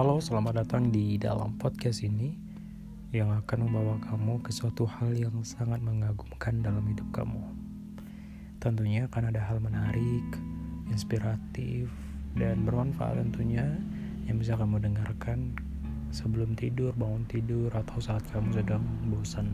Halo, selamat datang di dalam podcast ini yang akan membawa kamu ke suatu hal yang sangat mengagumkan dalam hidup kamu. Tentunya akan ada hal menarik, inspiratif, dan bermanfaat tentunya yang bisa kamu dengarkan sebelum tidur, bangun tidur, atau saat kamu sedang bosan.